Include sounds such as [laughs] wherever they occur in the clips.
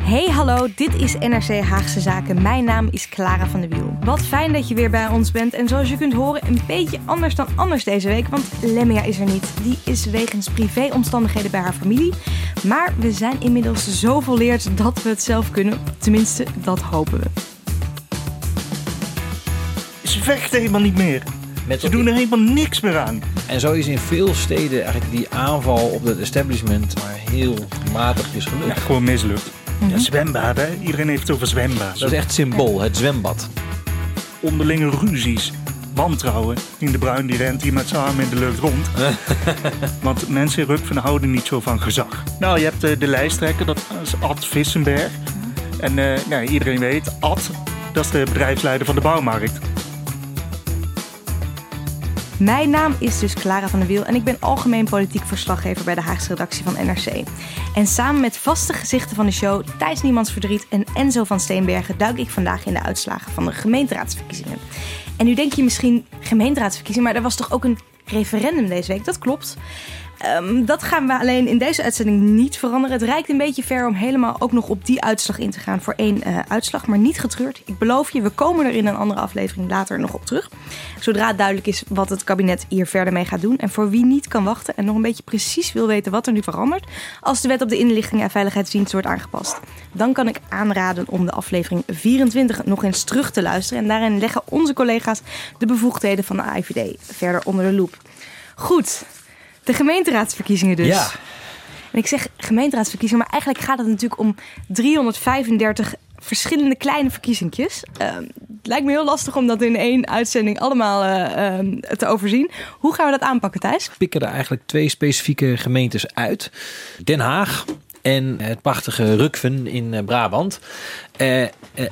Hey hallo, dit is NRC Haagse Zaken. Mijn naam is Clara van der Wiel. Wat fijn dat je weer bij ons bent. En zoals je kunt horen, een beetje anders dan anders deze week. Want Lemmia is er niet. Die is wegens privéomstandigheden bij haar familie. Maar we zijn inmiddels zo volleerd dat we het zelf kunnen. Tenminste, dat hopen we. Ze vechten helemaal niet meer. Met Ze doen er helemaal niks meer aan. En zo is in veel steden eigenlijk die aanval op het establishment maar heel matigjes Ja, gelukt. gewoon mislukt. Ja, zwembaden, hè? iedereen heeft het over zwembaden. Dat is echt symbool, het zwembad. Onderlinge ruzies, wantrouwen. In de Bruin die rent hier met zijn armen in de lucht rond. [laughs] Want mensen in Rukven houden niet zo van gezag. Nou, je hebt eh, de lijsttrekker, dat is Ad Vissenberg. En eh, nou, iedereen weet, Ad, dat is de bedrijfsleider van de bouwmarkt. Mijn naam is dus Clara van der Wiel en ik ben algemeen politiek verslaggever bij de Haagse redactie van NRC. En samen met vaste gezichten van de show, Thijs Niemands Verdriet en Enzo van Steenbergen, duik ik vandaag in de uitslagen van de gemeenteraadsverkiezingen. En nu denk je misschien gemeenteraadsverkiezingen, maar er was toch ook een referendum deze week? Dat klopt. Ehm, dat gaan we alleen in deze uitzending niet veranderen. Het reikt een beetje ver om helemaal ook nog op die uitslag in te gaan voor één eh, uitslag. Maar niet getreurd. Ik beloof je, we komen er in een andere aflevering later nog op terug. Zodra het duidelijk is wat het kabinet hier verder mee gaat doen. En voor wie niet kan wachten en nog een beetje precies wil weten wat er nu verandert. Als de wet op de inlichting en veiligheidsdienst wordt aangepast. Dan kan ik aanraden om de aflevering 24 nog eens terug te luisteren. En daarin leggen onze collega's de bevoegdheden van de AIVD verder onder de loep. Goed, de gemeenteraadsverkiezingen dus. Ja, En ik zeg gemeenteraadsverkiezingen, maar eigenlijk gaat het natuurlijk om 335 verschillende kleine verkiezingjes. Ehm, het lijkt me heel lastig om dat in één uitzending allemaal eh, ehm, te overzien. Hoe gaan we dat aanpakken, Thijs? pikken er eigenlijk twee specifieke gemeentes uit. Den Haag en het prachtige Rukven in eh, Brabant. Eh,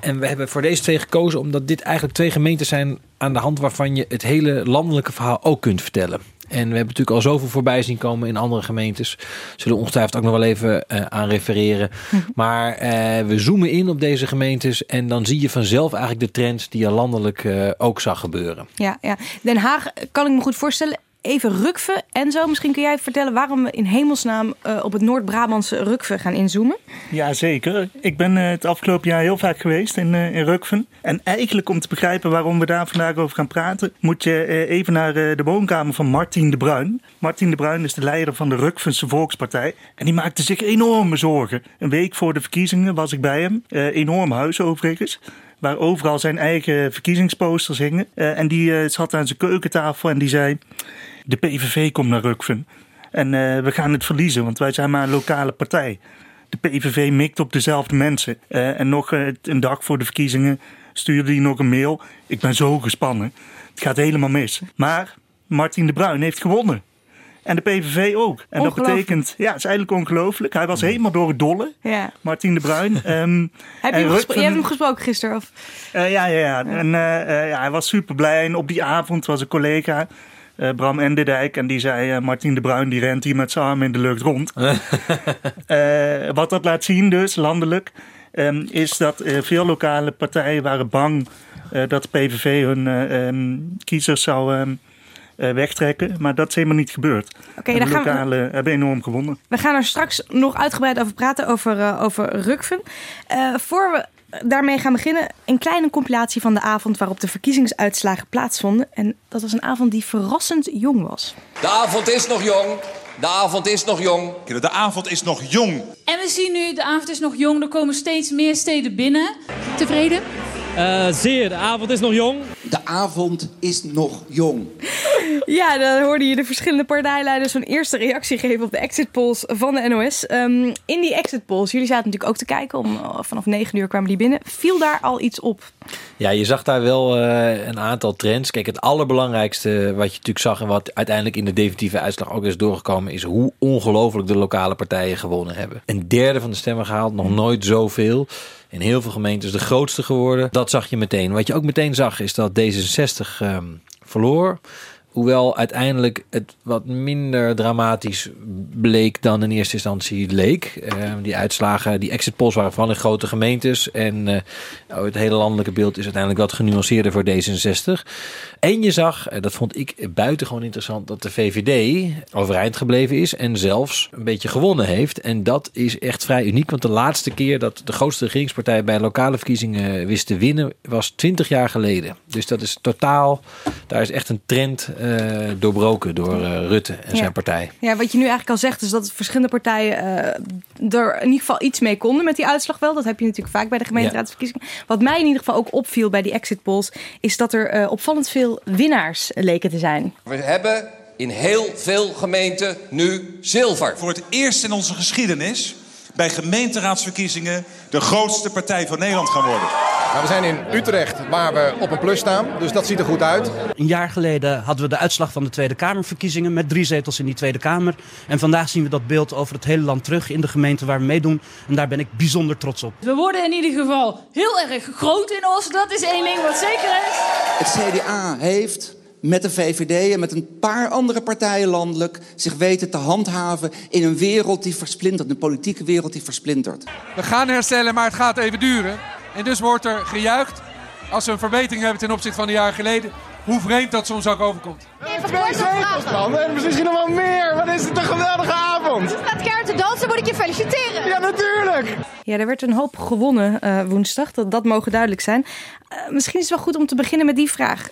en we hebben voor deze twee gekozen omdat dit eigenlijk twee gemeentes zijn aan de hand waarvan je het hele landelijke verhaal ook kunt vertellen. En we hebben natuurlijk al zoveel voorbij zien komen in andere gemeentes. Zullen we ongetwijfeld ook nog wel even eh, aan refereren. Maar eh, we zoomen in op deze gemeentes. En dan zie je vanzelf eigenlijk de trends die je landelijk eh, ook zag gebeuren. Ja, ja. Den Haag kan ik me goed voorstellen. Even Rukven en zo. Misschien kun jij vertellen waarom we in hemelsnaam eh, op het Noord-Brabantse Rukven gaan inzoomen. Ja, zeker. Ik ben eh, het afgelopen jaar heel vaak geweest in, eh, in Rukven. En eigenlijk om te begrijpen waarom we daar vandaag over gaan praten, moet je even naar de woonkamer van Martin de Bruin. Martin de Bruin is de leider van de Rukvense Volkspartij. En die maakte zich enorme zorgen. Een week voor de verkiezingen was ik bij hem. Enorm huis overigens. Waar overal zijn eigen verkiezingsposters hingen. Eh, en die eh, zat aan zijn keukentafel en die zei: De PVV komt naar Rukven. En eh, we gaan het verliezen, want wij zijn maar een lokale partij. De PVV mikt op dezelfde mensen. En nog een dag voor de verkiezingen stuurde hij nog een mail. Ik ben zo gespannen. Het gaat helemaal mis. Maar Martin de Bruin heeft gewonnen. En de PVV ook. En dat betekent, ja, het is eigenlijk ongelooflijk. Hij was helemaal door het dolle, Ja. Martin de Bruin. [laughs] Ehm, Heb je, hem jij hebt hem gesproken gisteren? Of? eh, ja, ja, ja. En eh, eh, ja, hij was super blij. En op die avond was een collega, eh, Bram Enderdijk, en die zei: eh, Martin de Bruin die rent hier met zijn armen in de lucht rond. [laughs] Eh, wat dat laat zien, dus landelijk, ehm, is dat eh, veel lokale partijen waren bang eh, dat de PVV hun eh, ehm, kiezers zou wegtrekken. Maar dat is helemaal niet gebeurd. Oké, de gaan we, lokale hebben enorm gewonnen. we gaan er straks nog uitgebreid over praten, over, eh, over Rukven. Eh, voor we daarmee gaan beginnen, een kleine compilatie van de avond waarop de verkiezingsuitslagen plaatsvonden. En dat was een avond die verrassend jong was. De avond is nog jong. De avond is nog jong. De avond is nog jong. En we zien nu, de avond is nog jong, er komen steeds meer steden binnen. Tevreden? Eh, zeer, de avond is nog jong. De avond is nog jong. Ja, dan hoorde je de verschillende partijleiders zo'n eerste reactie geven op de exit polls van de NOS. Ehm, in die exit polls, jullie zaten natuurlijk ook te kijken, om, uh, vanaf 9 uur kwamen die binnen. Viel daar al iets op? Ja, je zag daar wel uh, een aantal trends. Kijk, het allerbelangrijkste wat je natuurlijk zag en wat uiteindelijk in de definitieve uitslag ook is doorgekomen, is hoe ongelooflijk de lokale partijen gewonnen hebben. Een derde van de stemmen gehaald, nog nooit zoveel in heel veel gemeentes de grootste geworden. Dat zag je meteen. Wat je ook meteen zag is dat D66 um, verloor. Hoewel uiteindelijk het wat minder dramatisch bleek dan in eerste instantie leek. Uh, die uitslagen, die exit polls waren vooral in grote gemeentes. En uh, het hele landelijke beeld is uiteindelijk wat genuanceerder voor D66. En je zag, dat vond ik buitengewoon interessant, dat de VVD overeind gebleven is. En zelfs een beetje gewonnen heeft. En dat is echt vrij uniek. Want de laatste keer dat de grootste regeringspartij bij lokale verkiezingen wist te winnen, was 20 jaar geleden. Dus dat is totaal, daar is echt een trend doorbroken door uh, Rutte en ja. zijn partij. Ja, wat je nu eigenlijk al zegt, is dat verschillende partijen uh, er in ieder geval iets mee konden met die uitslag wel. Dat heb je natuurlijk vaak bij de gemeenteraadsverkiezingen. Ja. Wat mij in ieder geval ook opviel bij die exit polls, is dat er opvallend veel winnaars leken te zijn. We hebben in heel veel gemeenten nu zilver. Voor het eerst in onze geschiedenis bij gemeenteraadsverkiezingen de grootste partij van Nederland gaan worden. Nou, we zijn in Utrecht waar we op een plus staan, dus dat ziet er goed uit. Een jaar geleden hadden we de uitslag van de Tweede Kamerverkiezingen met drie zetels in die Tweede Kamer. En vandaag zien we dat beeld over het hele land terug in de gemeente waar we meedoen. En daar ben ik bijzonder trots op. We worden in ieder geval heel erg groot in Os. Dat is één ding wat zeker is. Het CDA heeft met de VVD en met een paar andere partijen landelijk zich weten te handhaven in een wereld die versplintert, een politieke wereld die versplintert. We gaan herstellen, maar het gaat even duren. En dus wordt er gejuicht als we een verbetering hebben ten opzichte van een jaar geleden. Hoe vreemd dat soms ook overkomt. Twee zetels man, en misschien nog wel meer. Wat is het een geweldige avond. Het gaat keihard te dansen, moet ik je feliciteren. Ja, natuurlijk. Ja, er werd een hoop gewonnen uh, woensdag, dat, dat mogen duidelijk zijn. Uh, misschien is het wel goed om te beginnen met die vraag.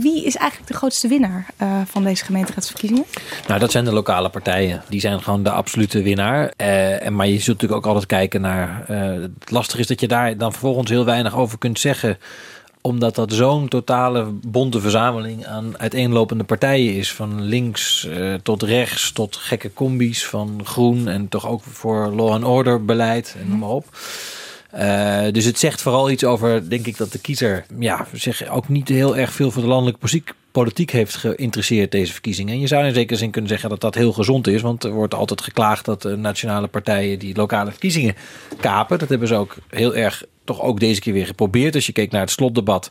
Wie is eigenlijk de grootste winnaar van deze gemeenteraadsverkiezingen? Nou, dat zijn de lokale partijen. Die zijn gewoon de absolute winnaar. en, maar je zult natuurlijk ook altijd kijken naar... het lastige is dat je daar dan vervolgens heel weinig over kunt zeggen omdat dat zo'n totale bonte verzameling aan uiteenlopende partijen is. Van links uh, tot rechts, tot gekke combi's, van groen en toch ook voor law and order beleid en noem maar op. Uh, dus het zegt vooral iets over, denk ik, dat de kiezer ja, zich ook niet heel erg veel voor de landelijke politiek, politiek heeft geïnteresseerd deze verkiezingen. En je zou in zekere zin kunnen zeggen dat dat heel gezond is, want er wordt altijd geklaagd dat de nationale partijen die lokale verkiezingen kapen. Dat hebben ze ook heel erg toch ook deze keer weer geprobeerd. Als je keek naar het slotdebat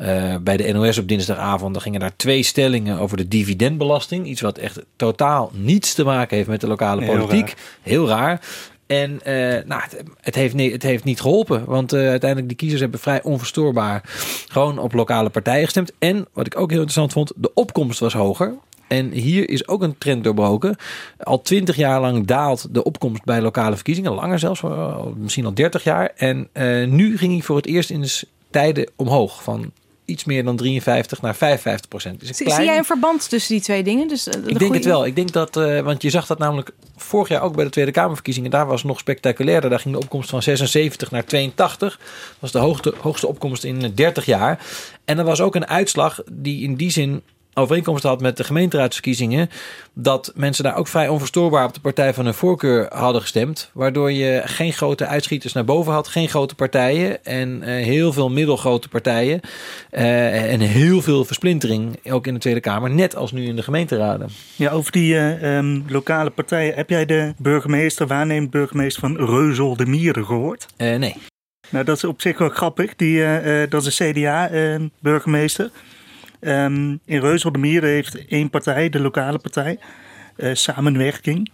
uh, bij de NOS op dinsdagavond, dan gingen daar twee stellingen over de dividendbelasting. Iets wat echt totaal niets te maken heeft met de lokale politiek. Heel raar. Heel raar. En uh, nou, het, heeft niet, het heeft niet geholpen. Want uh, uiteindelijk de kiezers hebben vrij onverstoorbaar gewoon op lokale partijen gestemd. En wat ik ook heel interessant vond, de opkomst was hoger. En hier is ook een trend doorbroken. Al twintig jaar lang daalt de opkomst bij lokale verkiezingen. Langer zelfs, misschien al 30 jaar. En nu ging hij voor het eerst in de tijden omhoog. Van iets meer dan 53 naar 55 procent. Dus zie, zie jij een verband tussen die twee dingen? Dus, uh, ik denk goeie... het wel. Ik denk dat, uh, want je zag dat namelijk vorig jaar ook bij de Tweede Kamerverkiezingen. Daar was het nog spectaculairder. Daar ging de opkomst van 76 naar 82. Dat was de hoogste, hoogste opkomst in 30 jaar. En er was ook een uitslag die in die zin overeenkomst had met de gemeenteraadsverkiezingen. dat mensen daar ook vrij onverstoorbaar op de partij van hun voorkeur hadden gestemd. Waardoor je geen grote uitschieters naar boven had, geen grote partijen. en uh, heel veel middelgrote partijen. Uh, en heel veel versplintering, ook in de Tweede Kamer, net als nu in de gemeenteraden. Ja, over die uh, um, lokale partijen. Heb jij de burgemeester, waarnemend burgemeester van Reuzel de Mieren gehoord? nee. Nou, dat is op zich wel grappig. Die, dat is een CDA-burgemeester. Um, in Reuzel de Mieren heeft één partij, de lokale partij, uh, Samenwerking,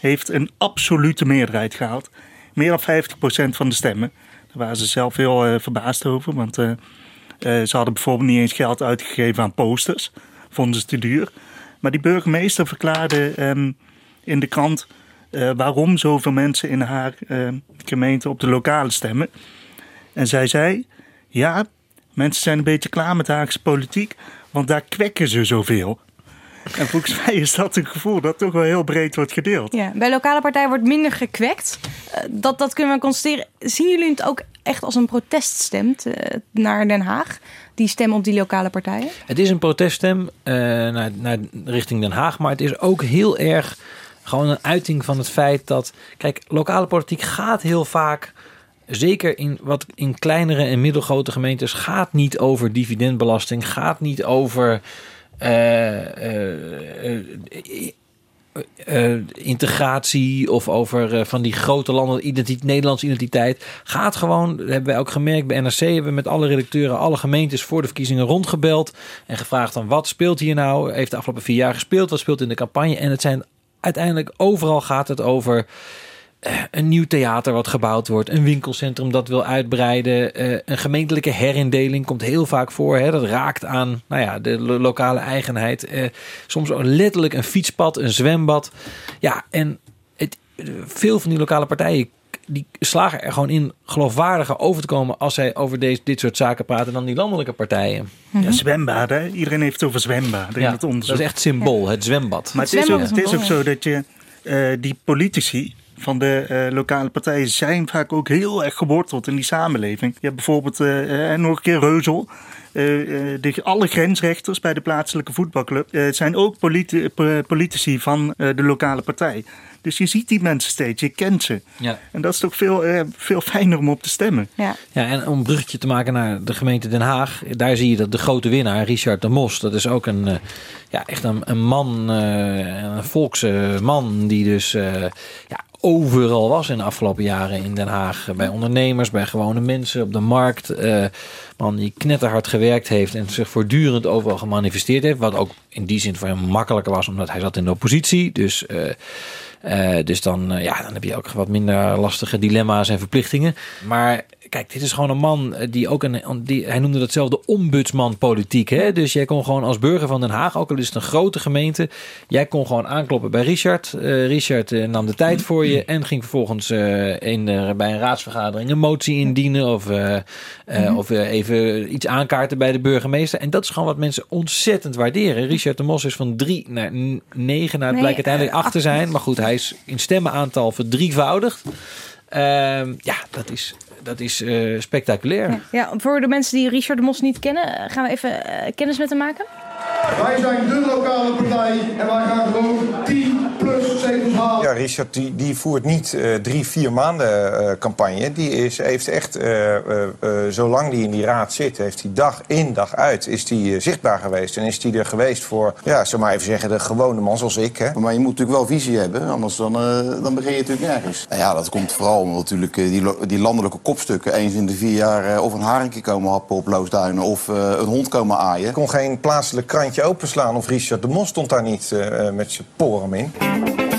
heeft een absolute meerderheid gehaald. Meer dan 50% van de stemmen. Daar waren ze zelf heel uh, verbaasd over, want uh, ze hadden bijvoorbeeld niet eens geld uitgegeven aan posters. Vonden ze te duur. Maar die burgemeester verklaarde um, in de krant waarom zoveel mensen in haar gemeente op de lokale stemmen. En zij zei, ja, Mensen zijn een beetje klaar met de Haagse politiek, want daar kwekken ze zoveel. En volgens [laughs] mij is dat een gevoel dat toch wel heel breed wordt gedeeld. Ja, bij lokale partijen wordt minder gekwekt. Uh, dat, dat kunnen we constateren. Zien jullie het ook echt als een proteststem uh, naar Den Haag? Die stem op die lokale partijen? Het is een proteststem uh, naar, naar richting Den Haag, maar het is ook heel erg gewoon een uiting van het feit dat, kijk, lokale politiek gaat heel vaak zeker in wat in kleinere en middelgrote gemeentes gaat niet over dividendbelasting, gaat niet over uh, uh, uh, integratie of over van die grote landen, identiteit, Nederlandse identiteit. Gaat gewoon, dat hebben wij ook gemerkt bij NRC, hebben we met alle redacteuren, alle gemeentes voor de verkiezingen rondgebeld en gevraagd dan wat speelt hier nou? Heeft de afgelopen vier jaar gespeeld? Wat speelt in de campagne? En het zijn uiteindelijk overal gaat het over een nieuw theater wat gebouwd wordt, een winkelcentrum dat wil uitbreiden, een gemeentelijke herindeling komt heel vaak voor. Hè? Dat raakt aan nou ja, de lokale eigenheid. soms ook letterlijk een fietspad, een zwembad. Ja, en het, veel van die lokale partijen die slagen er gewoon in geloofwaardiger over te komen als zij over deze, dit soort zaken praten dan die landelijke partijen. Ja, zwembaden. Iedereen heeft het over zwembaden. Ja, in het onderzoek. dat is echt symbool, het zwembad. Maar het, is ook, het is ook zo dat je uh, die politici van de uh, lokale partijen zijn vaak ook heel erg geworteld in die samenleving. Je hebt bijvoorbeeld uh, nog een keer Reuzel. de, alle grensrechters bij de plaatselijke voetbalclub zijn ook politi politici van de lokale partij. Dus je ziet die mensen steeds, je kent ze. Ja. En dat is toch veel, uh, veel fijner om op te stemmen. Ja. ja, en om een bruggetje te maken naar de gemeente Den Haag. Daar zie je dat de grote winnaar, Richard de Mos, dat is ook een, uh, ja, echt een, een man, uh, een volkse man die dus ja, overal was in de afgelopen jaren in Den Haag. Bij ondernemers, bij gewone mensen, op de markt. man die knetterhard gewerkt heeft en zich voortdurend overal gemanifesteerd heeft. Wat ook in die zin voor hem makkelijker was, omdat hij zat in de oppositie. Dus... Uh, dus dan, ja, dan heb je ook wat minder lastige dilemma's en verplichtingen. Maar kijk, dit is gewoon een man die ook een. Die, hij noemde dat zelf de ombudsman politiek. Hè? Dus jij kon gewoon als burger van Den Haag, ook al is het een grote gemeente. Jij kon gewoon aankloppen bij Richard. Uh, Richard nam de tijd voor je en ging vervolgens in, bij een raadsvergadering een motie indienen. Of, of even iets aankaarten bij de burgemeester. En dat is gewoon wat mensen ontzettend waarderen. Richard de Mos is van drie naar negen. Nou, het blijkt uiteindelijk acht te zijn. Maar goed, hij is in stemmenaantal verdrievoudigd. Uh, ja, dat is, dat is uh, spectaculair. Ja, ja, voor de mensen die Richard de Mos niet kennen, gaan we even uh, kennis met hem maken. Wij zijn de lokale partij en wij gaan gewoon 10 plus zetels halen. Ja, Richard die, die voert niet uh, drie, vier maanden uh, campagne. Die is, heeft echt, uh, zolang die in die raad zit, heeft hij dag in, dag uit, is die zichtbaar geweest. En is die er geweest voor, ja, zeg maar even zeggen, de gewone man zoals ik. Hè. Maar je moet natuurlijk wel visie hebben, anders dan, dan begin je natuurlijk nergens. Nou ja, dat komt vooral omdat natuurlijk die, die landelijke kopstukken eens in de vier jaar of een haringje komen happen op Loosduinen of een hond komen aaien. Ik kon geen plaatselijk krantje openslaan of Richard de Mos stond daar niet uh, met zijn poren in.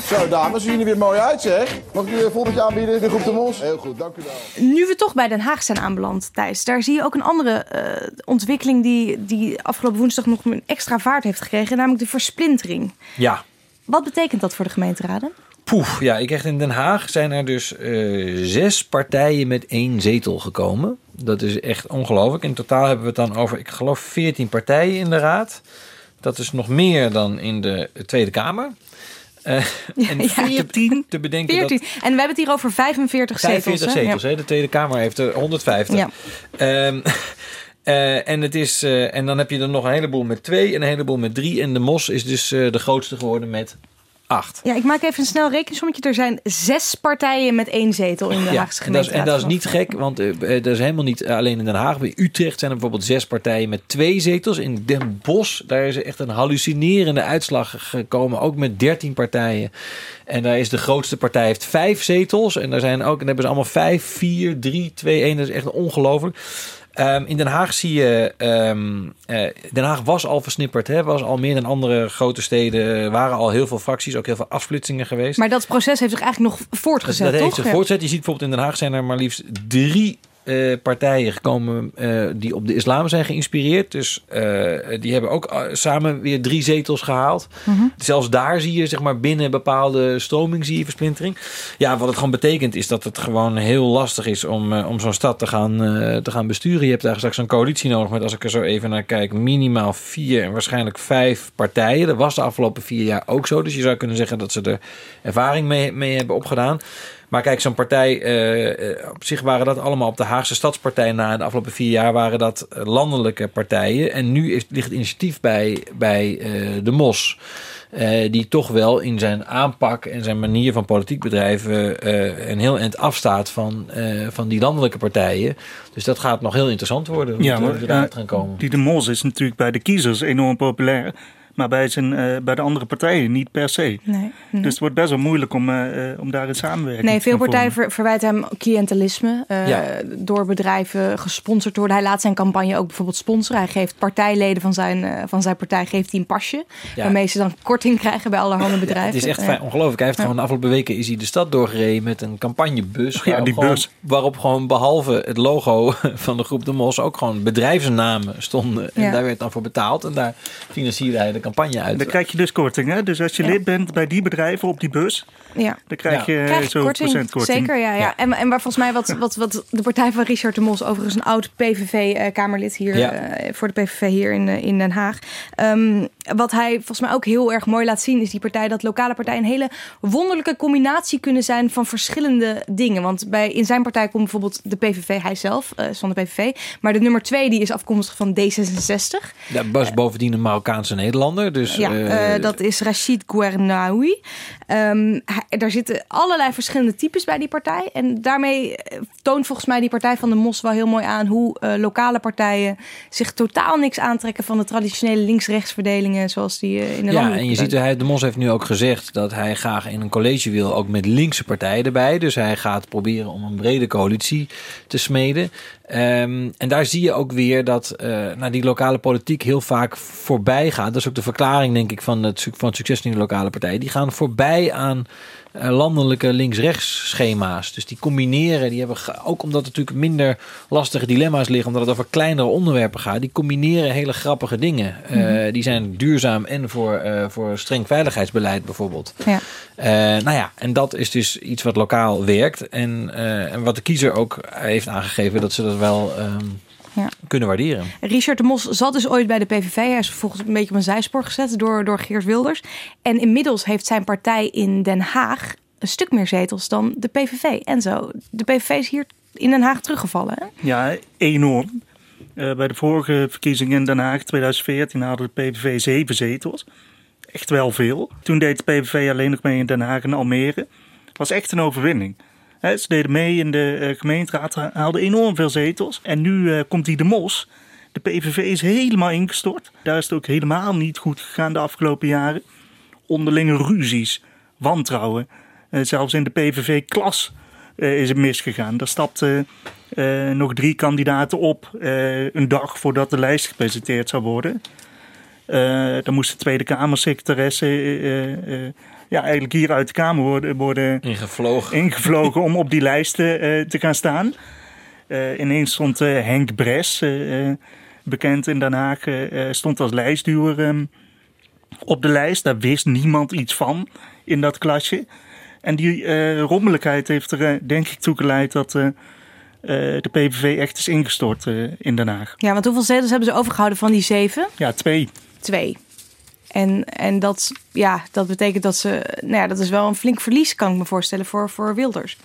Zo, dames, zien jullie weer mooi uit, zeg. Mag ik u een fotootje aanbieden, de groep de Mos? Heel goed, dank u wel. Nu we toch bij Den Haag zijn aanbeland, Thijs, daar zie je ook een andere uh, ontwikkeling die, die afgelopen woensdag nog een extra vaart heeft gekregen, namelijk de versplintering. Ja. Wat betekent dat voor de gemeenteraden? Poef, ja, ik echt in Den Haag zijn er dus uh, zes partijen met één zetel gekomen. Dat is echt ongelooflijk. In totaal hebben we het dan over, ik geloof, 14 partijen in de raad. Dat is nog meer dan in de Tweede Kamer. [laughs] Uh, en Ja, 14 te bedenken 14. dat... En we hebben het hier over 45 zetels. 45 hè? zetels, Ja. hè? de Tweede Kamer heeft er 150. Ja. Ehm, [laughs] eh, en, het is, eh, en dan heb je er nog een heleboel met twee en een heleboel met drie. En de Mos is dus eh, de grootste geworden met acht. Ja, ik maak even een snel rekensommetje. Er zijn zes partijen met één zetel in de Haagse en dat, is, en dat is niet gek, want eh, eh, dat is helemaal niet alleen in Den Haag. Bij Utrecht zijn er bijvoorbeeld zes partijen met twee zetels. In Den Bosch, daar is echt een hallucinerende uitslag gekomen, ook met dertien partijen. En daar is de grootste partij heeft vijf zetels. En daar zijn ook, en dan hebben ze allemaal vijf, vier, drie, twee, één. Dat is echt ongelooflijk. Ehm, in Den Haag zie je. ehm, eh, Den Haag was al versnipperd. Hè? Was al meer dan andere grote steden. Er waren al heel veel fracties, ook heel veel afsplitsingen geweest. Maar dat proces heeft zich eigenlijk nog voortgezet, dat heeft toch? zich voortgezet. Je ziet bijvoorbeeld in Den Haag zijn er maar liefst drie eh, partijen gekomen eh, die op de islam zijn geïnspireerd. Dus eh, die hebben ook samen weer drie zetels gehaald. Mhm. Zelfs daar zie je zeg maar binnen bepaalde stroming zie je versplintering. Ja, wat het gewoon betekent is dat het gewoon heel lastig is om, om zo'n stad te gaan, te gaan besturen. Je hebt daar straks een coalitie nodig met als ik er zo even naar kijk minimaal vier en waarschijnlijk vijf partijen. Dat was de afgelopen vier jaar ook zo. Dus je zou kunnen zeggen dat ze er ervaring mee, mee hebben opgedaan. Maar kijk, zo'n partij, op zich waren dat allemaal op de Haagse Stadspartij na de afgelopen vier jaar waren dat eh, landelijke partijen. En nu is, ligt het initiatief bij, bij eh, de MOS. eh, die toch wel in zijn aanpak en zijn manier van politiek bedrijven een heel eind afstaat van, van die landelijke partijen. Dus dat gaat nog heel interessant worden Ja, maar gaan komen. die de Mos is natuurlijk bij de kiezers enorm populair. Maar bij, zijn, eh, bij de andere partijen niet per se. Nee, nee. Dus het wordt best wel moeilijk om, eh, eh, om daar een samenwerking Nee, te veel gaan partijen vormen. ver- verwijten hem cliëntelisme. eh, Ja. Door bedrijven gesponsord te worden. Hij laat zijn campagne ook bijvoorbeeld sponsoren. Hij geeft partijleden van zijn, eh, van zijn partij geeft hij een pasje. Ja. Waarmee ze dan korting krijgen bij allerhande bedrijven. Het is echt Ja. fijn, ongelooflijk. Hij heeft Ja. gewoon de afgelopen weken is hij de stad doorgereden met een campagnebus. Ja, waarop die gewoon- bus. Waarop gewoon behalve het logo [laughs] van de groep De Mos ook gewoon bedrijfsnamen stonden. En Ja. daar werd dan voor betaald. En daar financierde hij de campagne uit. Dan krijg je dus korting. Hè? Dus als je Ja. lid bent bij die bedrijven op die bus, Ja. dan krijg je Krijg je zo'n korting, procent korting. Zeker, ja. ja. En, en waar volgens mij wat, wat, wat de partij van Richard de Mos, overigens een oud PVV-kamerlid hier Ja. eh, voor de PVV hier in, eh, in Den Haag. Ehm, wat hij volgens mij ook heel erg mooi laat zien, is die partij dat lokale partijen een hele wonderlijke combinatie kunnen zijn van verschillende dingen. Want bij, in zijn partij komt bijvoorbeeld de PVV, hij zelf eh, is van de PVV, maar de nummer twee die is afkomstig van D66. Dat was bovendien een Marokkaanse Nederlander. Dus, Ja, eh, eh, dat is Rachid Gouernaoui. Ehm, hij- daar zitten allerlei verschillende types bij die partij. En daarmee eh, toont volgens mij die partij van de Mos wel heel mooi aan hoe eh, lokale partijen zich totaal niks aantrekken van de traditionele links-rechts verdelingen zoals die eh, in de Ja, en je ziet, hij, de Mos heeft nu ook gezegd dat hij graag in een college wil, ook met linkse partijen erbij. Dus hij gaat proberen om een brede coalitie te smeden. Ehm, en daar zie je ook weer dat eh nou, die lokale politiek heel vaak voorbij gaat. Dat is ook de verklaring, denk ik, van het, van het succes in de lokale partijen. Die gaan voorbij aan landelijke links-rechts schema's. Dus die combineren, die hebben ook omdat er natuurlijk minder lastige dilemma's liggen, omdat het over kleinere onderwerpen gaat, die combineren hele grappige dingen. Eh, Mhm. Die zijn duurzaam en voor, eh, voor streng veiligheidsbeleid bijvoorbeeld. Ja. Eh, nou ja, en dat is dus iets wat lokaal werkt. En, eh, en wat de kiezer ook heeft aangegeven dat ze dat wel ehm, Ja. kunnen waarderen. Richard de Mos zat dus ooit bij de PVV. Hij is vervolgens een beetje op een zijspoor gezet door, door Geert Wilders. En inmiddels heeft zijn partij in Den Haag een stuk meer zetels dan de PVV. En zo. De PVV is hier in Den Haag teruggevallen. Hè? Ja, enorm. Eh, bij de vorige verkiezingen in Den Haag 2014 hadden de PVV zeven zetels. Echt wel veel. Toen deed de PVV alleen nog mee in Den Haag en Almere. Het was echt een overwinning. Ze deden mee in de eh, gemeenteraad, haalden enorm veel zetels. En nu eh, komt die de mos. De PVV is helemaal ingestort. Daar is het ook helemaal niet goed gegaan de afgelopen jaren. Onderlinge ruzies, wantrouwen. Eh, zelfs in de PVV-klas eh, is het misgegaan. Daar stapten eh, nog drie kandidaten op eh, een dag voordat de lijst gepresenteerd zou worden. Eh, dan moest de Tweede Kamersecretaresse eh, eh, ja, eigenlijk hier uit de Kamer worden, worden ingevlogen. ingevlogen om op die lijsten eh, te gaan staan. Eh, ineens stond eh, Henk Bres, bekend in Den Haag, stond als lijstduwer ehm, op de lijst. Daar wist niemand iets van in dat klasje. En die eh, rommeligheid heeft er denk ik toe geleid dat de PVV echt is ingestort eh, in Den Haag. Ja, want hoeveel zetels hebben ze overgehouden van die zeven? Ja, twee. Twee. En, en dat, ja, dat betekent dat ze... Nou ja, dat is wel een flink verlies, kan ik me voorstellen, voor, voor Wilders.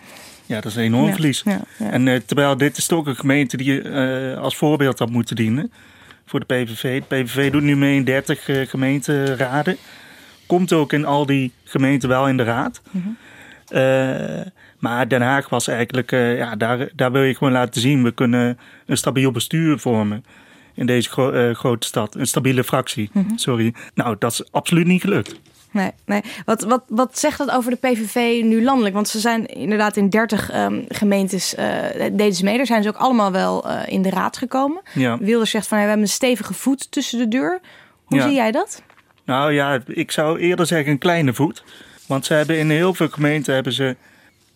Ja, dat is een enorm Ja, verlies. ja, ja. En eh, terwijl dit is toch een gemeente die eh, als voorbeeld had moeten dienen voor de PVV. De PVV doet nu mee in 30 eh, gemeenteraden. Komt ook in al die gemeenten wel in de raad. Mhm. Maar Den Haag was eigenlijk, ja, daar, daar wil je gewoon laten zien. We kunnen een stabiel bestuur vormen in deze gro- eh, grote stad. Een stabiele fractie, Mhm. sorry. Nou, dat is absoluut niet gelukt. Nee, nee. Wat, wat, wat zegt dat over de PVV nu landelijk? Want ze zijn inderdaad in 30 ehm, gemeentes, eh deden ze mee. Daar zijn ze ook allemaal wel eh, in de raad gekomen. Ja. Wilders zegt van, hey, we hebben een stevige voet tussen de deur. Hoe Ja. zie jij dat? Nou ja, ik zou eerder zeggen een kleine voet. Want ze hebben in heel veel gemeenten hebben ze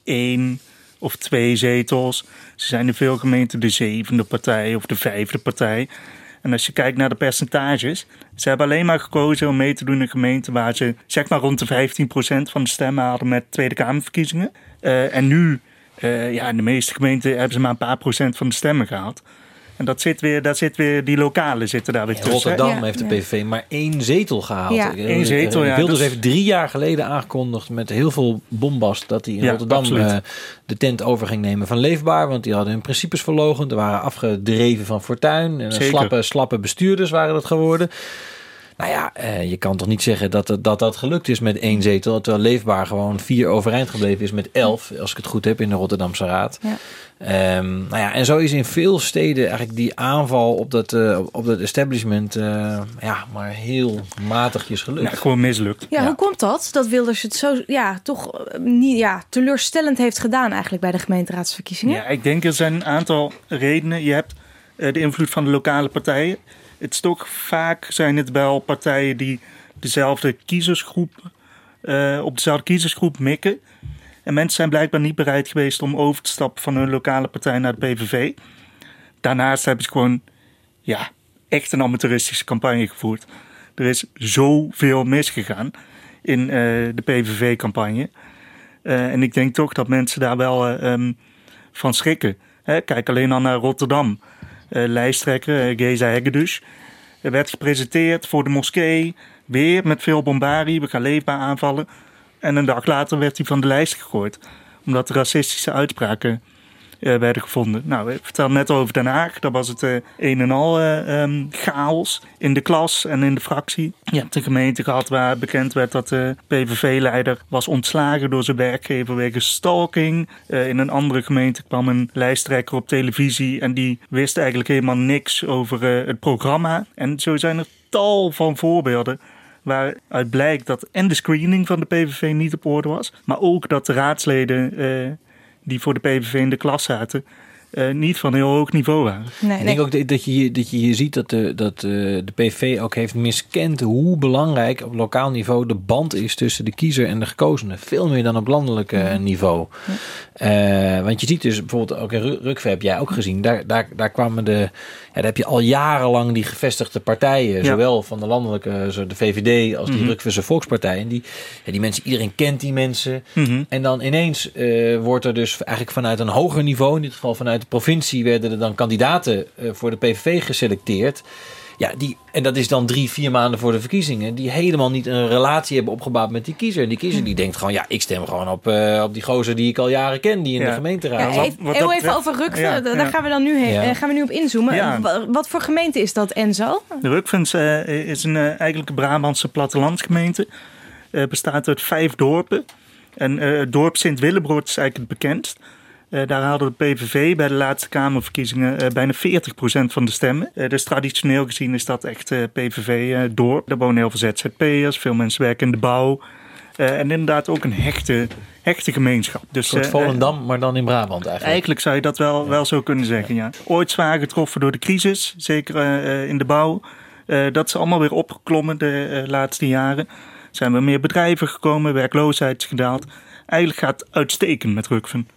één, of twee zetels. Ze zijn in veel gemeenten de zevende partij of de vijfde partij. En als je kijkt naar de percentages, ze hebben alleen maar gekozen om mee te doen in gemeenten waar ze zeg maar rond de 15% van de stemmen hadden met Tweede Kamerverkiezingen. Uh, en nu, uh, ja, in de meeste gemeenten hebben ze maar een paar procent van de stemmen gehaald. En dat zit weer, daar zit weer, die lokale zitten daar weer tussen. Rotterdam Ja. heeft de PVV maar één zetel gehaald. Ja. Eén zetel, ja, Wilders dus- heeft drie jaar geleden aangekondigd met heel veel bombast dat hij in Ja, Rotterdam absoluut. eh, de tent over ging nemen van Leefbaar. Want die hadden hun principes verlogend. Er waren afgedreven van Fortuin. En slappe, slappe bestuurders waren dat geworden. Nou ja, eh, je kan toch niet zeggen dat, het- dat dat gelukt is met één zetel. Terwijl Leefbaar gewoon vier overeind gebleven is met elf. Als ik het goed heb in de Rotterdamse Raad. Ja. Ehm, nou ja, en zo is in veel steden eigenlijk die aanval op dat, eh, op dat establishment eh, ja, maar heel matigjes gelukt. Nou, gewoon mislukt. Ja, hoe komt dat? Dat Wilders het zo ja, toch niet, ja, teleurstellend heeft gedaan eigenlijk bij de gemeenteraadsverkiezingen? Ja, ik denk er zijn een aantal redenen. Je hebt eh, de invloed van de lokale partijen. Het is vaak zijn het wel partijen die dezelfde kiezersgroep eh, op dezelfde kiezersgroep mikken. En mensen zijn blijkbaar niet bereid geweest om over te stappen van hun lokale partij naar de PVV. Daarnaast hebben ze gewoon ja, echt een amateuristische campagne gevoerd. Er is zoveel misgegaan in eh, de PVV-campagne. Eh, en ik denk toch dat mensen daar wel eh, ehm, van schrikken. Hè, kijk alleen al naar Rotterdam. Eh, lijsttrekker, uh, Geza Hegedus. Er werd gepresenteerd voor de moskee. Weer met veel bombarie. We gaan leefbaar aanvallen. En een dag later werd hij van de lijst gegooid. Omdat racistische uitspraken eh, werden gevonden. Nou, ik vertelde net over Den Haag. Daar was het eh, een en al eh, ehm, chaos in de klas en in de fractie. Je hebt een gemeente gehad waar bekend werd dat de PVV-leider was ontslagen door zijn werkgever wegens stalking. Eh, in een andere gemeente kwam een lijsttrekker op televisie en die wist eigenlijk helemaal niks over eh, het programma. En zo zijn er tal van voorbeelden waaruit blijkt dat en de screening van de PVV niet op orde was, maar ook dat de raadsleden eh, die voor de PVV in de klas zaten eh, niet van heel hoog niveau waren. Nee, Ik denk ook dat- dat je, hier- dat je hier ziet dat, de, dat eh, de PV ook heeft miskend hoe belangrijk op lokaal niveau de band is tussen de kiezer en de gekozene. Veel meer dan op landelijk eh, niveau. Eh, want je ziet dus bijvoorbeeld ook in Ru- Rukve heb jij ook gezien. Daar, daar, daar kwamen de. Ja, daar heb je al jarenlang die gevestigde partijen, Ja. zowel van de landelijke, zo de VVD als die Mhm. Rukvese Volkspartij. En die, ja, die mensen, iedereen kent die mensen. Mhm. En dan ineens eh, wordt er dus eigenlijk vanuit een hoger niveau, in dit geval vanuit de provincie, werden er dan kandidaten eh, voor de PVV geselecteerd. Ja, die, en dat is dan drie, vier maanden voor de verkiezingen, die helemaal niet een relatie hebben opgebouwd met die kiezer. En die kiezer die denkt gewoon, ja, ik stem gewoon op, eh, op die gozer die ik al jaren ken, die in Ja. de gemeenteraad. Ja, even, heel even over Rukven, Ja, daar ja. gaan we dan nu, heen, Ja. eh, gaan we nu op inzoomen. Wat voor gemeente is dat, Enzo? De Rukvens is een eigenlijk een Brabantse plattelandsgemeente. Eh bestaat uit vijf dorpen. En eh, het dorp Sint-Willebroord is eigenlijk het bekendst. Eh, daar haalde de PVV bij de laatste Kamerverkiezingen eh, bijna 40% van de stemmen. Eh, dus traditioneel gezien is dat echt eh, PVV-dorp. Daar wonen heel veel ZZP'ers, veel mensen werken in de bouw. En inderdaad ook een hechte, hechte gemeenschap. Een Dus, soort Volendam, maar dan in Brabant eigenlijk. Eigenlijk zou je dat wel, wel zo kunnen zeggen, ja. Ooit zwaar getroffen door de crisis, zeker in de bouw. Dat is allemaal weer opgeklommen de laatste jaren. Er zijn weer meer bedrijven gekomen, werkloosheid is gedaald. Eigenlijk gaat het uitstekend met Rukven.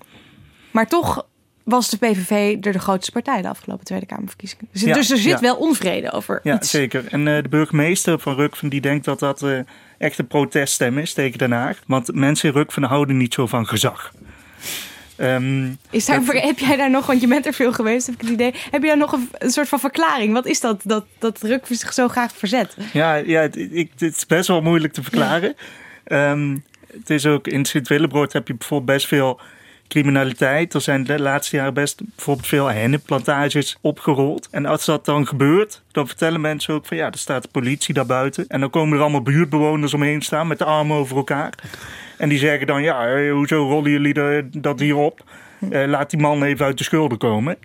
Maar toch was de PVV er de grootste partij de afgelopen Tweede Kamerverkiezingen. Dus, Ja, dus er zit ja. wel onvrede over Ja, iets. zeker. En eh, de burgemeester van Rukven die denkt dat dat eh, echt een proteststem is tegen Den Haag. Want mensen in Rukven houden niet zo van gezag. Ehm, Is daar, dat- heb jij daar nog, want je bent er veel geweest, heb ik het idee. Heb je daar nog een, een soort van verklaring? Wat is dat, dat, dat Ruk zich zo graag verzet? Ja, ja het, ik, het is best wel moeilijk te verklaren. Ehm, het is ook in Sint-Willebroord heb je bijvoorbeeld best veel criminaliteit. Er zijn de laatste jaren best bijvoorbeeld veel hennepplantages opgerold. En als dat dan gebeurt, dan vertellen mensen ook van ja, er staat de politie daar buiten. En dan komen er allemaal buurtbewoners omheen staan met de armen over elkaar. En die zeggen dan ja, eh, hoezo rollen jullie dat hier op? Eh, laat die man even uit de schulden komen.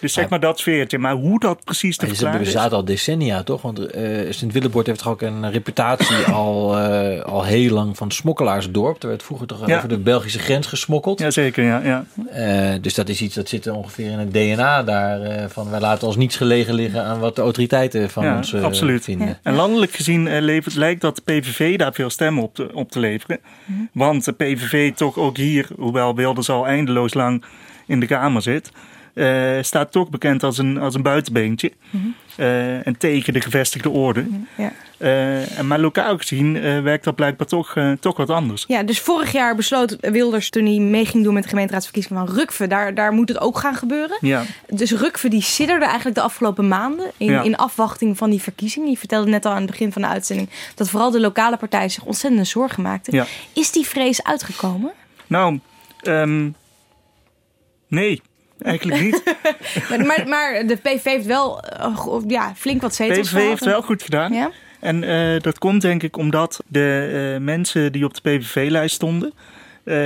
Dus zeg maar dat sfeertje. Maar hoe dat precies te verklaren is... bestaat al decennia, toch? Want eh Sint-Willebord heeft toch ook een reputatie [laughs] al, eh, al heel lang van smokkelaarsdorp. Er werd vroeger toch Ja. over de Belgische grens gesmokkeld. Jazeker, ja. ja. Eh, dus dat is iets dat zit ongeveer in het DNA daar. eh, van wij laten ons niets gelegen liggen aan wat de autoriteiten van ja, ons absoluut. vinden. En landelijk gezien eh, levert, lijkt dat de PVV daar veel stemmen op te, op te leveren. Mhm. Want de PVV toch ook hier, hoewel Wilders al eindeloos lang in de Kamer zit... eh, staat toch bekend als een, als een buitenbeentje. Mhm. Eh, en tegen de gevestigde orde. Ja. Eh, en maar lokaal gezien werkt dat blijkbaar toch, toch wat anders. Ja, dus vorig jaar besloot Wilders toen hij mee ging doen met de gemeenteraadsverkiezingen van Rukve. Daar, daar moet het ook gaan gebeuren. Ja. Dus Rukve die sidderde eigenlijk de afgelopen maanden in, Ja. in afwachting van die verkiezingen. Je vertelde net al aan het begin van de uitzending dat vooral de lokale partijen zich ontzettende zorgen maakten. Ja. Is die vrees uitgekomen? Nou, ehm, nee, eigenlijk niet. [laughs] maar, maar, de PV heeft wel eh, ja, flink wat zetels PVV heeft wel goed gedaan. Ja? En eh, dat komt denk ik omdat de eh, mensen die op de PVV-lijst stonden...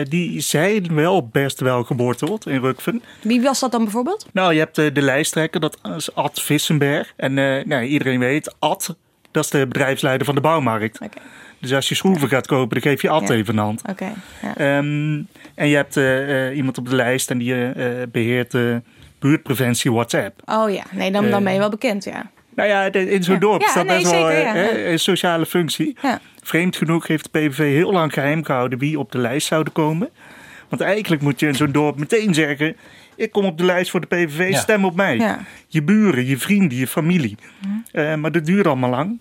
die zijn wel best wel geworteld in Rukven. Wie was dat dan bijvoorbeeld? Nou, je hebt de lijsttrekker, dat is Ad Vissenberg. En nou, iedereen weet, Ad, dat is de bedrijfsleider van de bouwmarkt. Dus als je schroeven gaat kopen, dan geef je Ja. even een hand. Oké. ja. Ehm, en je hebt eh, eh, iemand op de lijst en die eh, eh, beheert de buurtpreventie WhatsApp. Oh ja, nee, dan, dan ben je wel bekend, ja. Nou ja, in zo'n Ja. dorp dat nee, best wel zeker, ja. hè, een sociale functie. Ja. Vreemd genoeg heeft de PVV heel lang geheim gehouden wie op de lijst zouden komen. Want eigenlijk moet je in zo'n dorp meteen zeggen... ik kom op de lijst voor de PVV, Ja. stem op mij. Ja. Je buren, je vrienden, je familie. Eh, maar dat duurt allemaal lang.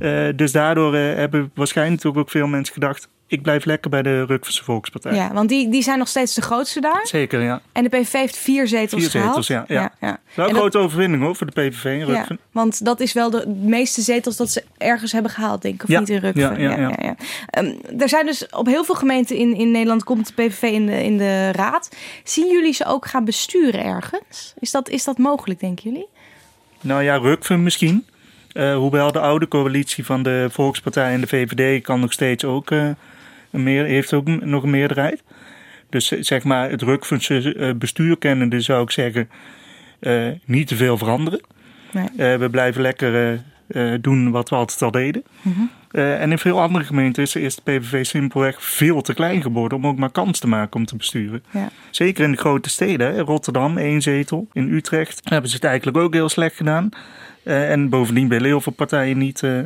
Eh, dus daardoor eh, hebben waarschijnlijk ook, ook veel mensen gedacht... ik blijf lekker bij de Rukverse Volkspartij. Ja, want die, die zijn nog steeds de grootste daar. Zeker, ja. En de PVV heeft vier zetels Vier gehaald. zetels, ja. ja. ja, Wel een dat- grote overwinning hoor, voor de PVV in Ja, want dat is wel de meeste zetels dat ze ergens hebben gehaald, denk ik. Of Ja, niet in Rukven. ja, ja, ja. Ehm, er zijn dus op heel veel gemeenten in, in Nederland komt de PVV in de, in de raad. Zien jullie ze ook gaan besturen ergens? Is dat, is dat mogelijk, denken jullie? Nou ja, Rukven misschien. Eh, hoewel de oude coalitie van de Volkspartij en de VVD kan nog steeds ook, eh, een meer, heeft ook nog een meerderheid. Dus eh, zeg maar, het Rukvense bestuur kennende zou ik zeggen, niet te veel veranderen. Nee. We blijven lekker doen wat we altijd al deden. Mhm. En in veel andere gemeenten is, de PVV simpelweg veel te klein geworden om ook maar kans te maken om te besturen. Ja. Zeker in de grote steden. Rotterdam één zetel, in Utrecht hebben ze het eigenlijk ook heel slecht gedaan. Eh, en bovendien willen heel veel partijen niet eh, [laughs]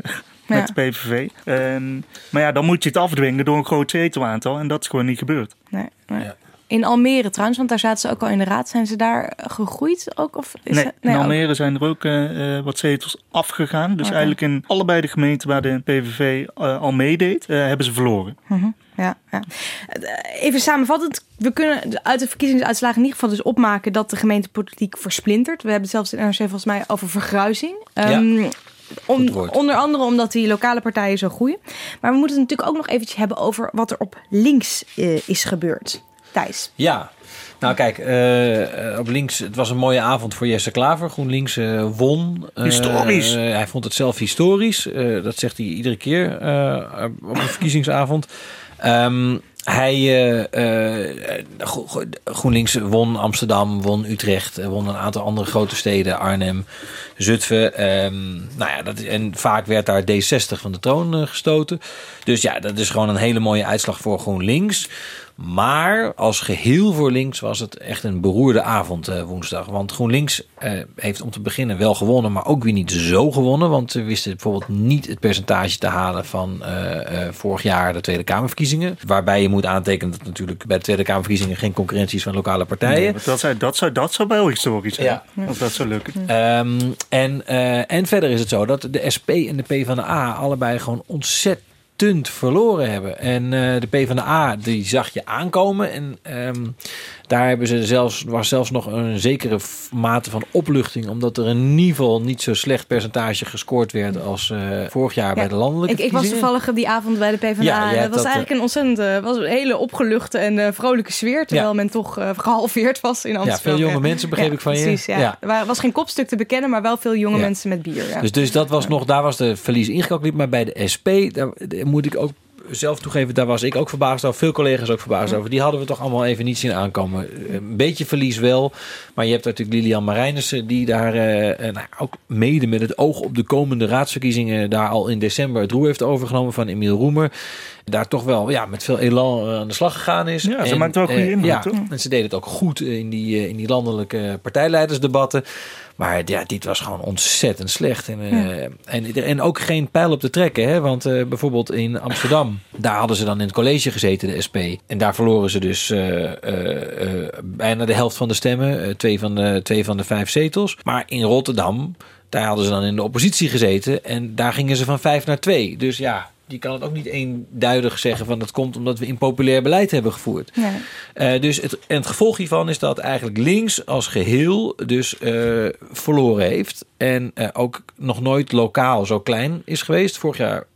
met Ja. de PVV. Ehm, maar ja, dan moet je het afdwingen door een groot zetelaantal en dat is gewoon niet gebeurd. Nee, nee. In Almere trouwens, want daar zaten ze ook al in de raad. Zijn ze daar gegroeid ook? Of is Nee, het- in ook- Almere zijn er ook eh, eh, wat zetels afgegaan. Dus eigenlijk in allebei de gemeenten waar de PVV eh, al meedeed, eh, hebben ze verloren. Mhm, Ja, ja. Even samenvattend, we kunnen uit de verkiezingsuitslagen in ieder geval dus opmaken dat de gemeentepolitiek versplintert. We hebben het zelfs in NRC volgens mij over vergruizing. Ehm, om- onder andere omdat die lokale partijen zo groeien. Maar we moeten het natuurlijk ook nog eventjes hebben over wat er op links eh, is gebeurd. Thijs. Ja. Nou kijk, eh, eh, op links, het was een mooie avond voor Jesse Klaver. GroenLinks eh, won. Eh, Historisch. hij vond het zelf historisch. Eh, dat zegt hij iedere keer eh, op een verkiezingsavond. Ehm, hij, Gro- Gro- GroenLinks won Amsterdam, won Utrecht, won een aantal andere grote steden, Arnhem, Zutphen. Ehm, nou ja, dat, en vaak werd daar D60 van de troon gestoten. Dus ja, dat is gewoon een hele mooie uitslag voor GroenLinks. Maar als geheel voor links was het echt een beroerde avond eh, woensdag. Want GroenLinks eh, heeft om te beginnen wel gewonnen, maar ook weer niet zo gewonnen. Want ze wisten bijvoorbeeld niet het percentage te halen van eh, vorig jaar de Tweede Kamerverkiezingen. Waarbij je moet aantekenen dat natuurlijk bij de Tweede Kamerverkiezingen geen concurrentie is van lokale partijen. Nee, dat, zou, dat, zou, dat zou wel historisch zijn. Ja. Of dat zou lukken. Ehm, en, en verder is het zo dat de SP en de PvdA allebei gewoon ontzettend verloren hebben. En eh, de PvdA die zag je aankomen. En ehm, daar hebben ze zelfs, was zelfs nog een zekere mate van opluchting. Omdat er in ieder geval niet zo slecht percentage gescoord werd als eh, vorig jaar bij de landelijke Ik, ik was toevallig die avond bij de PvdA. Ja, en het was dat, eigenlijk een ontzettend, eh, was een hele opgeluchte en eh, vrolijke sfeer. Terwijl Ja. men toch eh, [laughs] gehalveerd was in Amsterdam. veel jonge mensen, begreep ik van je. Precies, ja. Ja. Er wa- was geen kopstuk te bekennen, maar wel veel jonge Ja. mensen met bier. Ja. Dus, dus dat was nog, daar was de verlies ingecalculeerd. Maar bij de SP, daar, daar moet ik ook zelf toegeven, daar was ik ook verbaasd over. Veel collega's ook verbaasd over. Die hadden we toch allemaal even niet zien aankomen. Een beetje verlies wel. Maar je hebt natuurlijk Lilian Marijnissen, die daar uh, nou, ook mede met het oog op de komende raadsverkiezingen daar al in december het roer heeft overgenomen van Emiel Roemer. Daar toch wel ja, met veel elan aan de slag gegaan is. Ja, ze en, maakt wel goede indruk, ja? En ze deden het ook goed in die, in die landelijke partijleidersdebatten. Maar ja, dit was gewoon ontzettend slecht. En, ja. en, en ook geen pijl op te trekken. Hè? Want uh, bijvoorbeeld in Amsterdam, daar hadden ze dan in het college gezeten, de SP. En daar verloren ze dus uh, bijna de helft van de stemmen. twee, van de, twee van de vijf zetels. Maar in Rotterdam, daar hadden ze dan in de oppositie gezeten. En daar gingen ze van vijf naar twee. Dus ja, die kan het ook niet eenduidig zeggen van dat komt omdat we impopulair beleid hebben gevoerd. Nee. Uh, dus het, en het gevolg hiervan is dat eigenlijk links als geheel dus uh, verloren heeft. En uh, ook nog nooit lokaal zo klein is geweest. Vorig jaar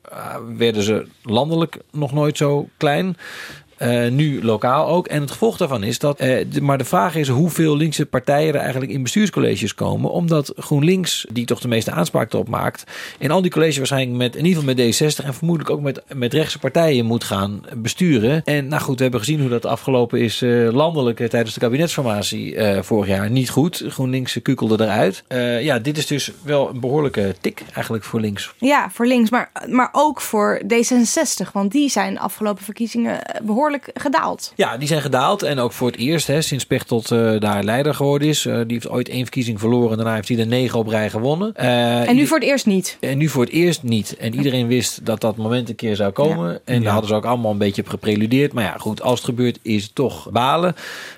werden ze landelijk nog nooit zo klein. Uh, nu lokaal ook. En het gevolg daarvan is dat. De, maar de vraag is hoeveel linkse partijen er eigenlijk in bestuurscolleges komen. Omdat GroenLinks, die toch de meeste aanspraak erop maakt. in al die colleges waarschijnlijk met. in ieder geval met D60. en vermoedelijk ook met, met rechtse partijen moet gaan besturen. En nou goed, we hebben gezien hoe dat afgelopen is. Uh, landelijk tijdens de kabinetsformatie vorig jaar niet goed. GroenLinks kukelde eruit. ja, dit is dus wel een behoorlijke tik eigenlijk voor links. Ja, voor links. Maar, maar ook voor D66. Want die zijn afgelopen verkiezingen behoorlijk gedaald. Ja, die zijn gedaald. En ook voor het eerst, hè, sinds Pechtold uh, daar leider geworden is. Uh, die heeft ooit één verkiezing verloren. En daarna heeft hij er negen op rij gewonnen. Uh, en nu voor het eerst niet. En nu voor het eerst niet. En iedereen wist dat dat moment een keer zou komen. Ja. En daar hadden ze ook allemaal een beetje op gepreludeerd. Maar ja, goed, als het gebeurt is het toch balen.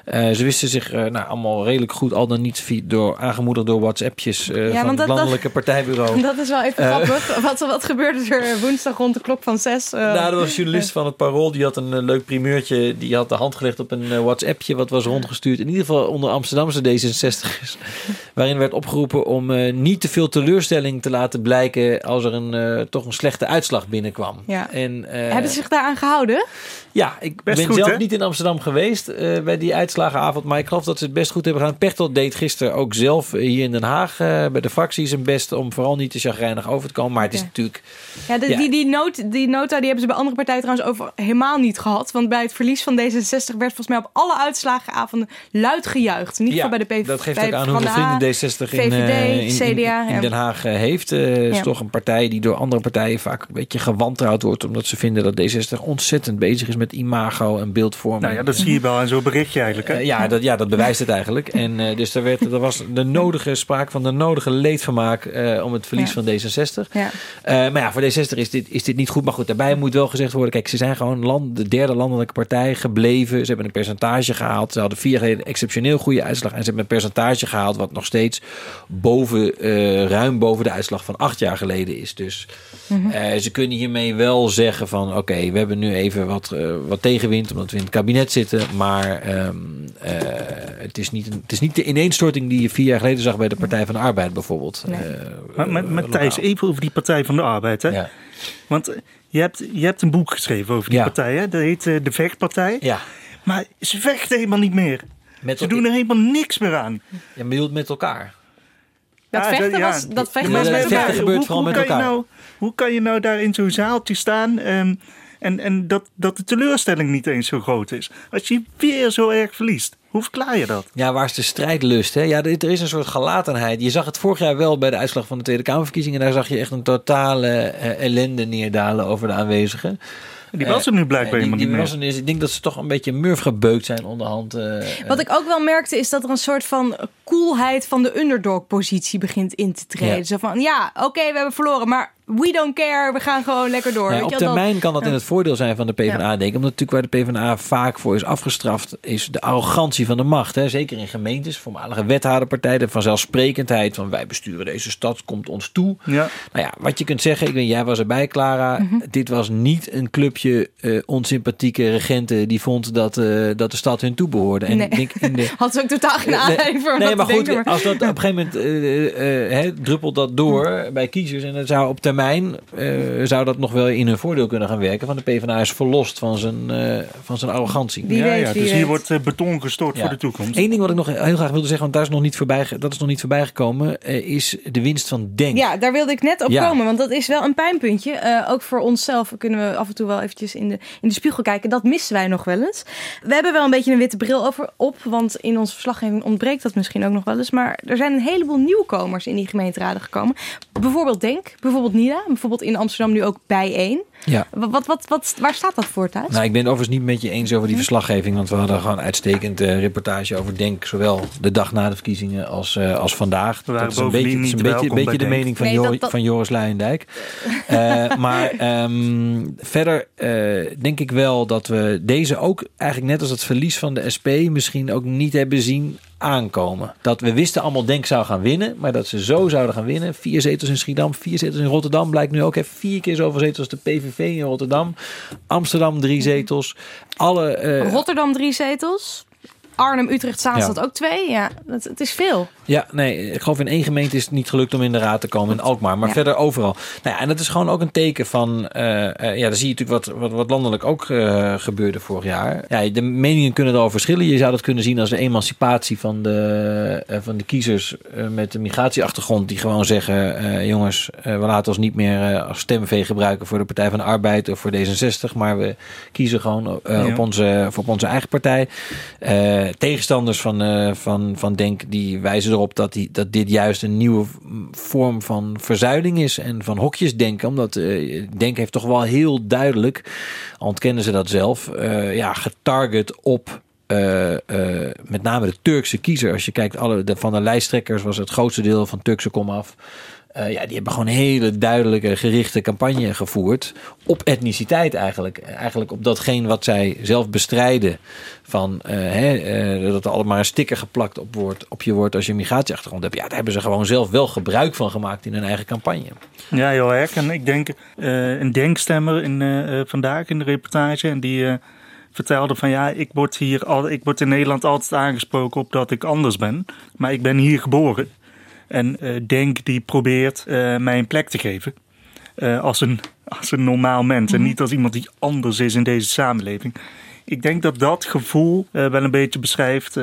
ze wisten zich nou, allemaal redelijk goed, al dan niet door, aangemoedigd door WhatsAppjes ja, van het landelijke dat, partijbureau. [laughs] Dat is wel even grappig. wat, wat gebeurde er woensdag rond de klok van zes? nou, dat was een journalist van het Parool. Die had een leuk primeurtje. Die had de hand gelegd op een uh, WhatsAppje wat was rondgestuurd. In ieder geval onder Amsterdamse D66's. [laughs] waarin werd opgeroepen om uh, niet te veel teleurstelling te laten blijken als er een uh, toch een slechte uitslag binnenkwam. Ja. En, Hebben ze zich daaraan gehouden? Ja, ik best ben goed, zelf hè? niet in Amsterdam geweest bij die uitslagenavond. Maar ik geloof dat ze het best goed hebben gedaan. Pechtold deed gisteren ook zelf hier in Den Haag bij de fractie zijn best om vooral niet te chagrijnig over te komen. Maar het is Ja. natuurlijk... Ja, de, Ja. Die, die, die nota die hebben ze bij andere partijen trouwens over helemaal niet gehad. Want bij het verlies van D66 werd volgens mij op alle uitslagenavonden luid gejuicht. Ieder geval bij de PV. dat geeft ook aan Van hoeveel vrienden D60 in, VVD, eh, in, in- CDA. in ja. Den Haag eh, heeft. Eh, is Ja. toch een partij die door andere partijen vaak een beetje gewantrouwd wordt. Omdat ze vinden dat D60 ontzettend bezig is met imago en beeldvorming. Nou ja, dat zie je wel aan zo'n berichtje eigenlijk. Hè? Eh, ja, dat, ja, dat bewijst het eigenlijk. En eh, dus er, werd, er was de nodige sprake van de nodige leedvermaak eh, om het verlies Ja. van D66. Ja. Eh, maar ja, voor D60 is dit, is dit niet goed. Maar goed, daarbij moet wel gezegd worden: kijk, ze zijn gewoon land, de derde landelijke partij gebleven. Ze hebben een percentage gehaald. Ze hadden vier jaar geleden exceptioneel goede uitslag. En ze hebben een percentage gehaald wat nog steeds boven, eh, ruim boven de uitslag van acht jaar geleden is. Dus Mhm. eh, ze kunnen hiermee wel zeggen: van oké, we hebben nu even wat, eh, wat tegenwind omdat we in het kabinet zitten. Maar ehm, eh, het, is niet een, het is niet de ineenstorting die je vier jaar geleden zag bij de Partij van de Arbeid bijvoorbeeld. Nee. Eh, Maar, maar, maar Thijs, even over die Partij van de Arbeid. Hè? Ja. Want je hebt, je hebt een boek geschreven over die Ja. partij. Hè? Dat heet eh, De Vechtpartij. Ja. Maar ze vechten helemaal niet meer. Met Ze doen er helemaal niks meer aan. Ja, bedoeld met elkaar. Dat Ja, vechten ja. was, dat vechten Ja, was maar met vechten elkaar. gebeurt hoe, vooral hoe met kan je elkaar. nou, hoe kan je nou daar in zo'n zaaltje staan ehm, en, en dat, dat de teleurstelling niet eens zo groot is? Als je weer zo erg verliest, hoe verklaar je dat? Ja, waar is de strijdlust? Hè? Ja, er is een soort gelatenheid. Je zag het vorig jaar wel bij de uitslag van de Tweede Kamerverkiezingen. Daar zag je echt een totale eh, ellende neerdalen over de aanwezigen. Die was er nu blijkbaar Eh, die, helemaal die niet meer. was er niet. Ik denk dat ze toch een beetje murf gebeukt zijn onderhand. eh, Wat ik ook wel merkte is dat er een soort van coolheid van de underdog-positie begint in te treden. Ja. Zo van, ja, oké, we hebben verloren, maar we don't care, we gaan gewoon lekker door. Ja, Weet op je wel, termijn dat- kan dat in het voordeel zijn van de PvdA, denk ik. Omdat natuurlijk waar de PvdA vaak voor is afgestraft, is de arrogantie van de macht. Hè? Zeker in gemeentes, voormalige wethouderpartijen, de vanzelfsprekendheid van wij besturen deze stad, komt ons toe. Ja. Nou ja, wat je kunt zeggen, ik weet, jij was erbij, Clara. Mhm. Dit was niet een clubje eh, onsympathieke regenten die vond dat, eh, dat de stad hun toebehoorde. En Nee. ik denk in de, [laughs] Had ze ook totaal geen Nee, aanleiding voor om nee, dat maar te goed, denken. maar- als dat op een gegeven moment eh, hè, druppelt dat door bij kiezers en dat zou op termijn termijn eh, zou dat nog wel in hun voordeel kunnen gaan werken. Want de PvdA is verlost van zijn, eh, van zijn arrogantie. Wie ja, weet, ja, wie dus weet. hier wordt eh, beton gestort Ja. voor de toekomst. Eén ding wat ik nog heel graag wilde zeggen, want daar is nog niet voorbij, dat is nog niet voorbij gekomen, is de winst van Denk. Ja, daar wilde ik net op Ja. komen, want dat is wel een pijnpuntje. Eh, ook voor onszelf kunnen we af en toe wel eventjes in de, in de spiegel kijken. Dat missen wij nog wel eens. We hebben wel een beetje een witte bril over op, want in onze verslaggeving ontbreekt dat misschien ook nog wel eens. Maar er zijn een heleboel nieuwkomers in die gemeenteraden gekomen. Bijvoorbeeld Denk, bijvoorbeeld Nida, bijvoorbeeld in Amsterdam nu ook bijeen. Ja. Wat, wat, wat, waar staat dat voor thuis? Nou, ik ben het overigens niet met je eens over die verslaggeving. Want we hadden gewoon uitstekend eh, reportage over Denk. Zowel de dag na de verkiezingen als, eh, als vandaag. We waren dat is een beetje, is een beetje, beetje de Denk. mening van, Nee, Jo- dat- dat- van Joris Luijendijk. Eh, [laughs] maar ehm, verder eh, denk ik wel dat we deze ook eigenlijk net als het verlies van de SP misschien ook niet hebben zien aankomen. Dat we wisten allemaal Denk zou gaan winnen, maar dat ze zo zouden gaan winnen. Vier zetels in Schiedam, vier zetels in Rotterdam. Blijkt nu ook even vier keer zoveel zetels als de PVV in Rotterdam. Amsterdam drie zetels. Alle, eh, Rotterdam drie zetels. Arnhem, Utrecht, Zaanstad Ja. ook twee. Ja, het, het is veel. Ja, nee, ik geloof in één gemeente is het niet gelukt om in de raad te komen, in Alkmaar. Maar Ja. verder overal. Nou ja, en dat is gewoon ook een teken van... eh, eh, ja, dan zie je natuurlijk wat, wat, wat landelijk ook eh, gebeurde vorig jaar. Ja, de meningen kunnen erover verschillen. Je zou dat kunnen zien als de emancipatie van de, van de kiezers met een migratieachtergrond. Die gewoon zeggen, jongens, we laten ons niet meer als stemvee gebruiken voor de Partij van de Arbeid of voor D66. Maar we kiezen gewoon Ja. op, onze, op onze eigen partij. Tegenstanders van, van, van Denk die wijzen erop dat, dat dit juist een nieuwe vorm van verzuiling is en van hokjesdenken. Omdat eh, Denk heeft toch wel heel duidelijk, ontkennen ze dat zelf, eh, ja, getarget op eh, met name de Turkse kiezer. Als je kijkt, alle, van de lijsttrekkers was het grootste deel van Turkse komaf. Eh, ja, die hebben gewoon een hele duidelijke gerichte campagne gevoerd. Op etniciteit eigenlijk. Eigenlijk op datgene wat zij zelf bestrijden. Van eh, hè, eh, dat er allemaal een sticker geplakt op, op je wordt als je migratieachtergrond hebt. Ja, daar hebben ze gewoon zelf wel gebruik van gemaakt in hun eigen campagne. Ja, heel erg. En ik denk een denkstemmer in, vandaag in de reportage. En die vertelde van ja, ik word hier al, ik word in Nederland altijd aangesproken op dat ik anders ben. Maar ik ben hier geboren. En eh, Denk die probeert eh, mij een plek te geven. eh, als, een, als een normaal mens. En niet als iemand die anders is in deze samenleving. Ik denk dat dat gevoel eh, wel een beetje beschrijft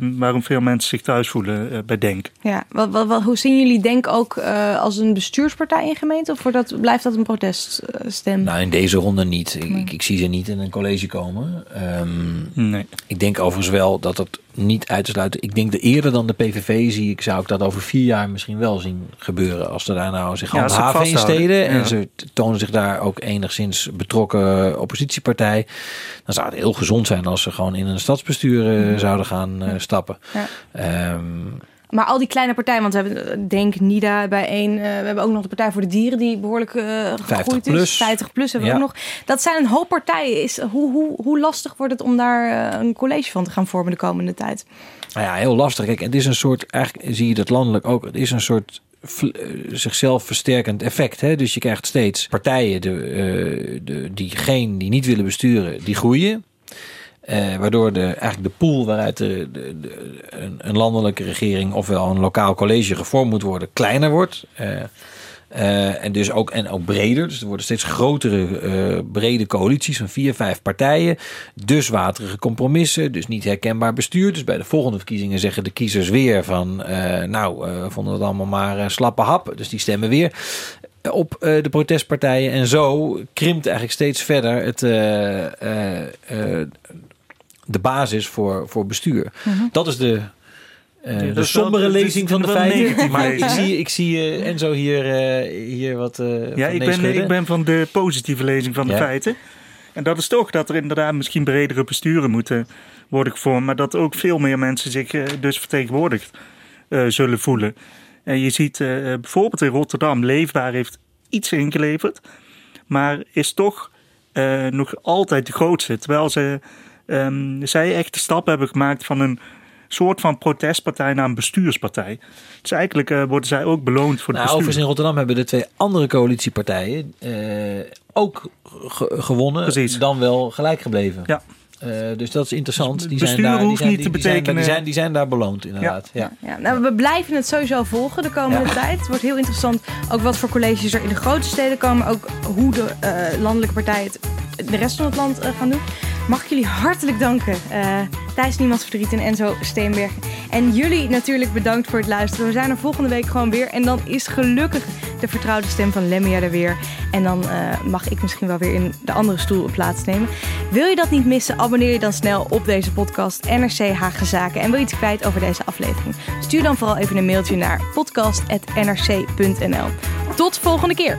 waarom veel mensen zich thuis voelen bij Denk. Ja, wat, wat, wat, hoe zien jullie Denk ook eh, als een bestuurspartij in gemeente? Of wordt dat, blijft dat een proteststem? Nou, in deze ronde niet. Ik, ik, ik zie ze niet in een college komen. Ehm, Nee. Ik denk overigens wel dat het niet uit te sluiten. Ik denk dat eerder dan de PVV zie ik, zou ik dat over vier jaar misschien wel zien gebeuren. Als ze daar nou zich Ja, handhaven in steden. En ze tonen zich daar ook enigszins betrokken oppositiepartij. Dan zou het heel gezond zijn als ze gewoon in een stadsbestuur eh, Mhm. zouden gaan eh, stappen. Ja. Ehm, Maar al die kleine partijen, want we hebben eh, Denk, NIDA bij één. eh, we hebben ook nog de Partij voor de Dieren, die behoorlijk eh gegroeid plus. is. 50 plus hebben we ook nog. Dat zijn een hoop partijen. Is, hoe, hoe, hoe lastig wordt het om daar een college van te gaan vormen de komende tijd? Nou ja, heel lastig. Kijk, het is een soort, eigenlijk zie je dat landelijk ook, het is een soort zichzelf versterkend effect. Hè? Dus je krijgt steeds partijen de, de, die geen, die niet willen besturen, die groeien. Eh, waardoor de, eigenlijk de pool waaruit de, de, de- een, landelijke regering ofwel een lokaal college gevormd moet worden, kleiner wordt. Eh, eh, en dus ook, en ook breder. Dus er worden steeds grotere, brede coalities van vier, vijf partijen. Dus waterige compromissen. Dus niet herkenbaar bestuur. Dus bij de volgende verkiezingen zeggen de kiezers weer van... nou, we vonden het allemaal maar slappe hap. Dus die stemmen weer op de protestpartijen. En zo krimpt eigenlijk steeds verder het, de basis voor, voor bestuur. Mhm. Dat is de... eh, Ja, de wel- sombere is lezing van de feiten. Maar ik zie, ik zie eh, Enzo hier, eh, hier wat eh Ja, van ik ben, ik ben van de positieve lezing van de Ja. feiten. En dat is toch dat er inderdaad misschien bredere besturen moeten worden gevormd. Maar dat ook veel meer mensen zich dus vertegenwoordigd eh, zullen voelen. En je ziet eh, bijvoorbeeld in Rotterdam, Leefbaar heeft iets ingeleverd. Maar is toch eh, nog altijd de grootste. Terwijl ze, ehm, zij echt de stap hebben gemaakt van een soort van protestpartij naar een bestuurspartij. Dus eigenlijk eh, worden zij ook beloond voor de Nou, bestuur. overigens in Rotterdam hebben de twee andere coalitiepartijen eh, ook ge- gewonnen. Dan wel gelijk gebleven. Ja. Eh, dus dat is interessant. Dus die zijn besturen daar, die hoeft zijn, niet die, te zijn, betekenen- die, zijn, die zijn daar beloond, inderdaad. Ja. Ja, nou, we blijven het sowieso volgen de komende Ja. tijd. Het wordt heel interessant ook wat voor colleges er in de grote steden komen. Ook hoe de eh, landelijke partijen het de rest van het land gaan doen. Mag ik jullie hartelijk danken. eh Thijs Niemands Verdriet en Enzo Steenberg. En jullie natuurlijk bedankt voor het luisteren. We zijn er volgende week gewoon weer. En dan is gelukkig de vertrouwde stem van Lemmia er weer. En dan eh, mag ik misschien wel weer in de andere stoel plaatsnemen. Wil je dat niet missen? Abonneer je dan snel op deze podcast NRC Haagse Zaken. En wil je iets kwijt over deze aflevering? Stuur dan vooral even een mailtje naar podcast.nrc.nl. Tot volgende keer!